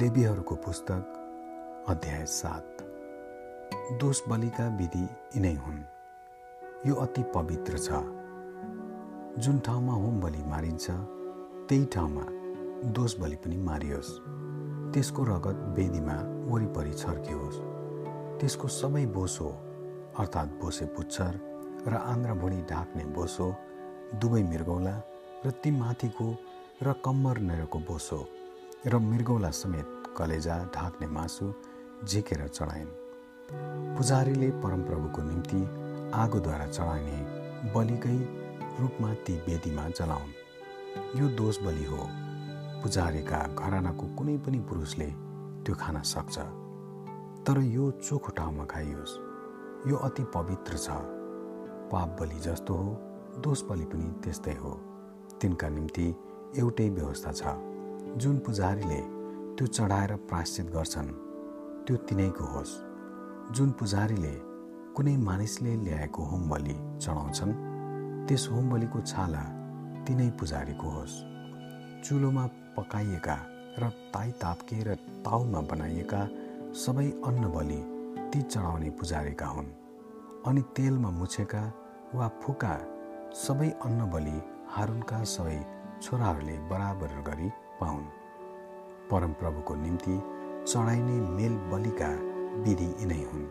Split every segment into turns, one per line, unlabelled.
लेबीहरूको पुस्तक अध्याय सात। दोष बलिका विधि यिनै हुन्। यो अति पवित्र छ। जुन ठाउँमा होम बलि मारिन्छ त्यही ठाउँमा दोष बलि पनि मारियोस्। त्यसको रगत वेदीमा वरिपरि छर्कियोस्। त्यसको सबै बोसो अर्थात् बोसे पुच्छर र आन्द्रा भुँडी ढाक्ने बोसो दुवै मृगौला र ती माथिको र कम्मर नेरको बोसो र मृगौला समेत कलेजा ढाक्ने मासु झिकेर चढाइन्। पुजारीले परमप्रभुको निम्ति आगोद्वारा चढाइने बलिकै रूपमा ती वेदीमा जलाउन्। यो दोष बलि हो। पुजारीका घरानाको कुनै पनि पुरुषले त्यो खान सक्छ। तर यो चोखो ठाउँमा खाइयोस्। यो अति पवित्र छ। पाप बलि जस्तो हो दोष बलि पनि त्यस्तै हो। तिनका निम्ति एउटै व्यवस्था छ। जुन पुजारीले त्यो चढाएर प्राश्चित गर्छन् त्यो तिनैको होस्। जुन पुजारीले कुनै मानिसले ल्याएको होम बलि चढाउँछन् त्यस होम बलिको छाला तिनै पुजारीको होस्। चुलोमा पकाइएका र ताई तापके र ताउमा बनाइएका सबै अन्न बलि ती चढाउने पुजारीका हुन्। अनि तेलमा मुछेका वा फुका सबै अन्न बलि हारुनका सबै छोराहरूले बराबर गरी पाउन्। परमप्रभुको निम्ति चढाइने मेल बलिका विधि यिनै हुन्।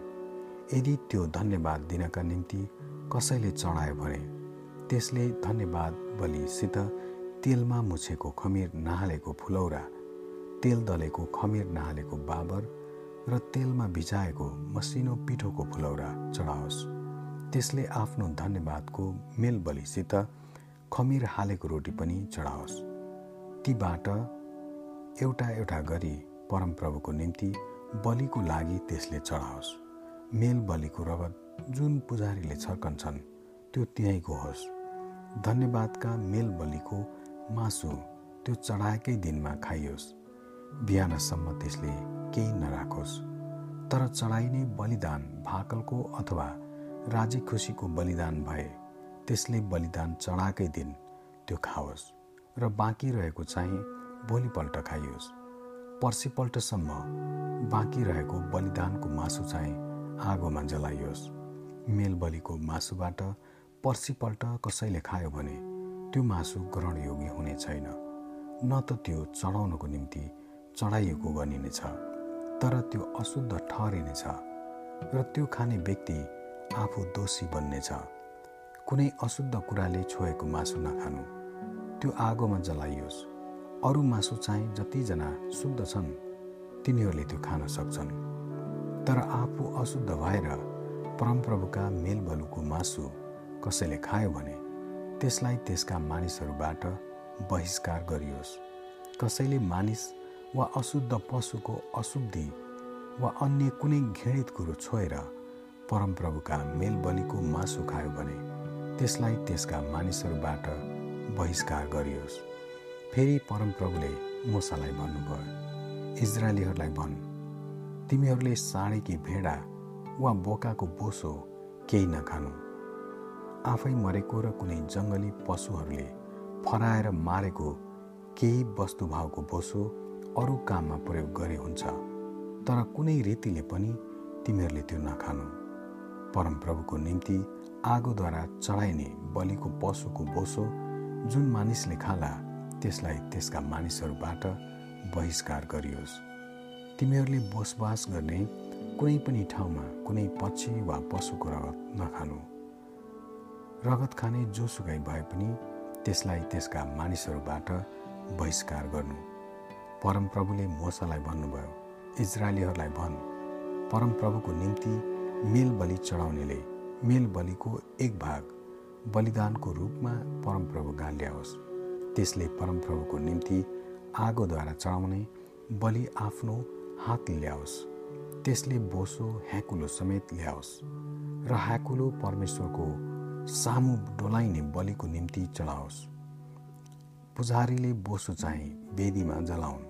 यदि त्यो धन्यवाद दिनका निम्ति कसैले चढायो भने त्यसले धन्यवाद बलिसित तेलमा मुछेको खमिर नहालेको फुलौरा तेल दलेको खमिर नहालेको बाबर र तेलमा भिजाएको मसिनो पिठोको फुलौरा चढाओस्। त्यसले आफ्नो धन्यवादको मेल बलिसित खमिर हालेको रोटी पनि चढाओस्। तीबाट एउटा एउटा गरी परमप्रभुको निम्ति बलिको लागि त्यसले चढाओस्। मेल बलिको रगत जुन पुजारीले छर्कन्छन् त्यो त्यहीँको होस्। धन्यवादका मेल बलिको मासु त्यो चढाएकै दिनमा खाइयोस्। बिहानसम्म त्यसले केही नराखोस्। तर चढाइने बलिदान भाकलको अथवा राजी खुसीको बलिदान भए त्यसले बलिदान चढाएकै दिन त्यो खाओस्। र बाँकी रहेको चाहिँ भोलिपल्ट खाइयोस्। पर्सिपल्टसम्म बाँकी रहेको बलिदानको मासु चाहिँ आगोमा जलाइयोस्। मेल बलिको मासुबाट पर्सिपल्ट कसैले खायो भने त्यो मासु ग्रहणयोगी हुने छैन। न त त्यो चढाउनको निम्ति चढाइएको गनिनेछ तर त्यो अशुद्ध ठहरिनेछ र त्यो खाने व्यक्ति आफू दोषी बन्नेछ। कुनै अशुद्ध कुराले छोएको मासु नखानु। त्यो आगोमा जलाइयोस्। अरू मासु चाहिँ जतिजना शुद्ध छन् तिनीहरूले त्यो खान सक्छन्। तर आफू अशुद्ध भएर परमप्रभुका मेलबलुको मासु कसैले खायो भने त्यसलाई त्यसका मानिसहरूबाट बहिष्कार गरियोस्। कसैले मानिस वा अशुद्ध पशुको अशुद्धि वा अन्य कुनै घृणित कुरो छोएर परमप्रभुका मेलबलीको मासु खायो भने त्यसलाई त्यसका मानिसहरूबाट बहिष्कार गरियोस्। फेरि परमप्रभुले मोसालाई भन्नुभयो इजरायलीहरूलाई भन् तिमीहरूले साँडेकी भेडा वा बोकाको बोसो केही नखानु। आफै मरेको र कुनै जङ्गली पशुहरूले फराएर मारेको केही वस्तुभावको बोसो अरू काममा प्रयोग गरे हुन्छ तर कुनै रीतिले पनि तिमीहरूले त्यो नखानु। परमप्रभुको निम्ति आगोद्वारा चढाइने बलिको पशुको बोसो जुन मानिसले खाला त्यसलाई त्यसका मानिसहरूबाट बहिष्कार गरियोस्। तिमीहरूले बसोबास गर्ने कुनै पनि ठाउँमा कुनै पक्षी वा पशुको रगत नखानु। रगत खाने जोसुकै भए पनि त्यसलाई त्यसका मानिसहरूबाट बहिष्कार गर्नु। परमप्रभुले मोसालाई भन्नुभयो इजरायलीहरूलाई भन् परमप्रभुको निम्ति मेल बलि चढाउनेले मेल बलिको एक भाग बलिदानको रूपमा परमप्रभु कहाँ ल्याओस् त्यसले परमप्रभुको निम्ति आगोद्वारा चढाउने बलि आफ्नो हात ल्याओस्। त्यसले बोसो ह्याकुलो समेत ल्याओस् र ह्याकुलो परमेश्वरको सामु डोलाइने बलिको निम्ति चढाओस्। पुजारीले बोसो चाहिँ वेदीमा जलाउन्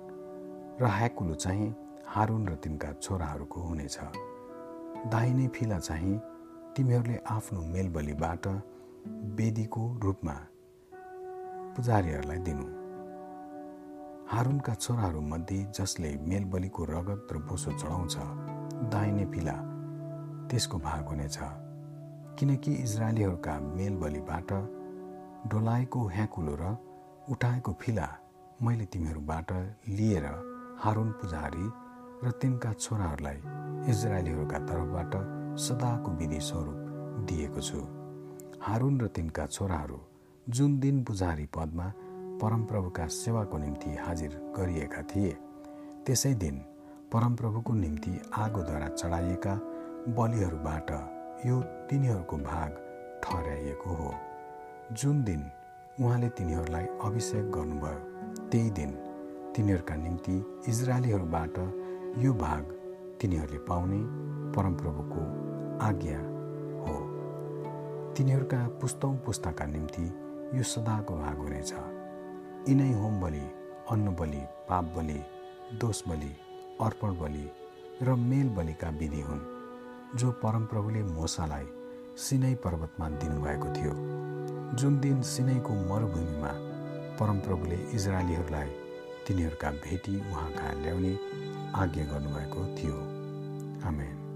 र ह्याकुलो चाहिँ हारुन र तिनका छोराहरूको हुनेछ। दाहिने फिला चाहिँ तिमीहरूले आफ्नो मेलबलीबाट वेदीको रूपमा पुजारीहरूलाई दिनु। हारुनका छोराहरूमध्ये जसले मेलबलीको रगत र बोसो चढाउँछ दाहिने पिला त्यसको भाग हुनेछ। किनकि इजरायलीहरूका मेलबलीबाट डोलाएको ह्याकुलो र उठाएको फिला मैले तिमीहरूबाट लिएर हारुन पुजारी र तिनका छोराहरूलाई इजरायलीहरूका तर्फबाट सदाको विधि स्वरूप दिएको छु। हारुन र तिनका छोराहरू जुन दिन पुजारी पदमा परमप्रभुका सेवाको निम्ति हाजिर गरिएका थिए त्यसै दिन परमप्रभुको निम्ति आगोद्वारा चढाइएका बलिहरूबाट यो तिनीहरूको भाग ठहराइएको हो। जुन दिन उहाँले तिनीहरूलाई अभिषेक गर्नुभयो त्यही दिन तिनीहरूका निम्ति इजरायलीहरूबाट यो भाग तिनीहरूले पाउने परमप्रभुको आज्ञा तिनीहरूका पुस्तौँ पुस्ताका निम्ति यो सदाको भाग हुनेछ। यिनै होम बलि अन्न बलि पाप बलि दोष बलि अर्पण बलि र मेल बलिका विधि हुन् जो परमप्रभुले मोसालाई सिनै पर्वतमा दिनुभएको थियो। जुन दिन सिनैको मरुभूमिमा परमप्रभुले इजरायलीहरूलाई तिनीहरूका भेटी उहाँ कहाँ ल्याउने आज्ञा गर्नुभएको थियो। आमेन।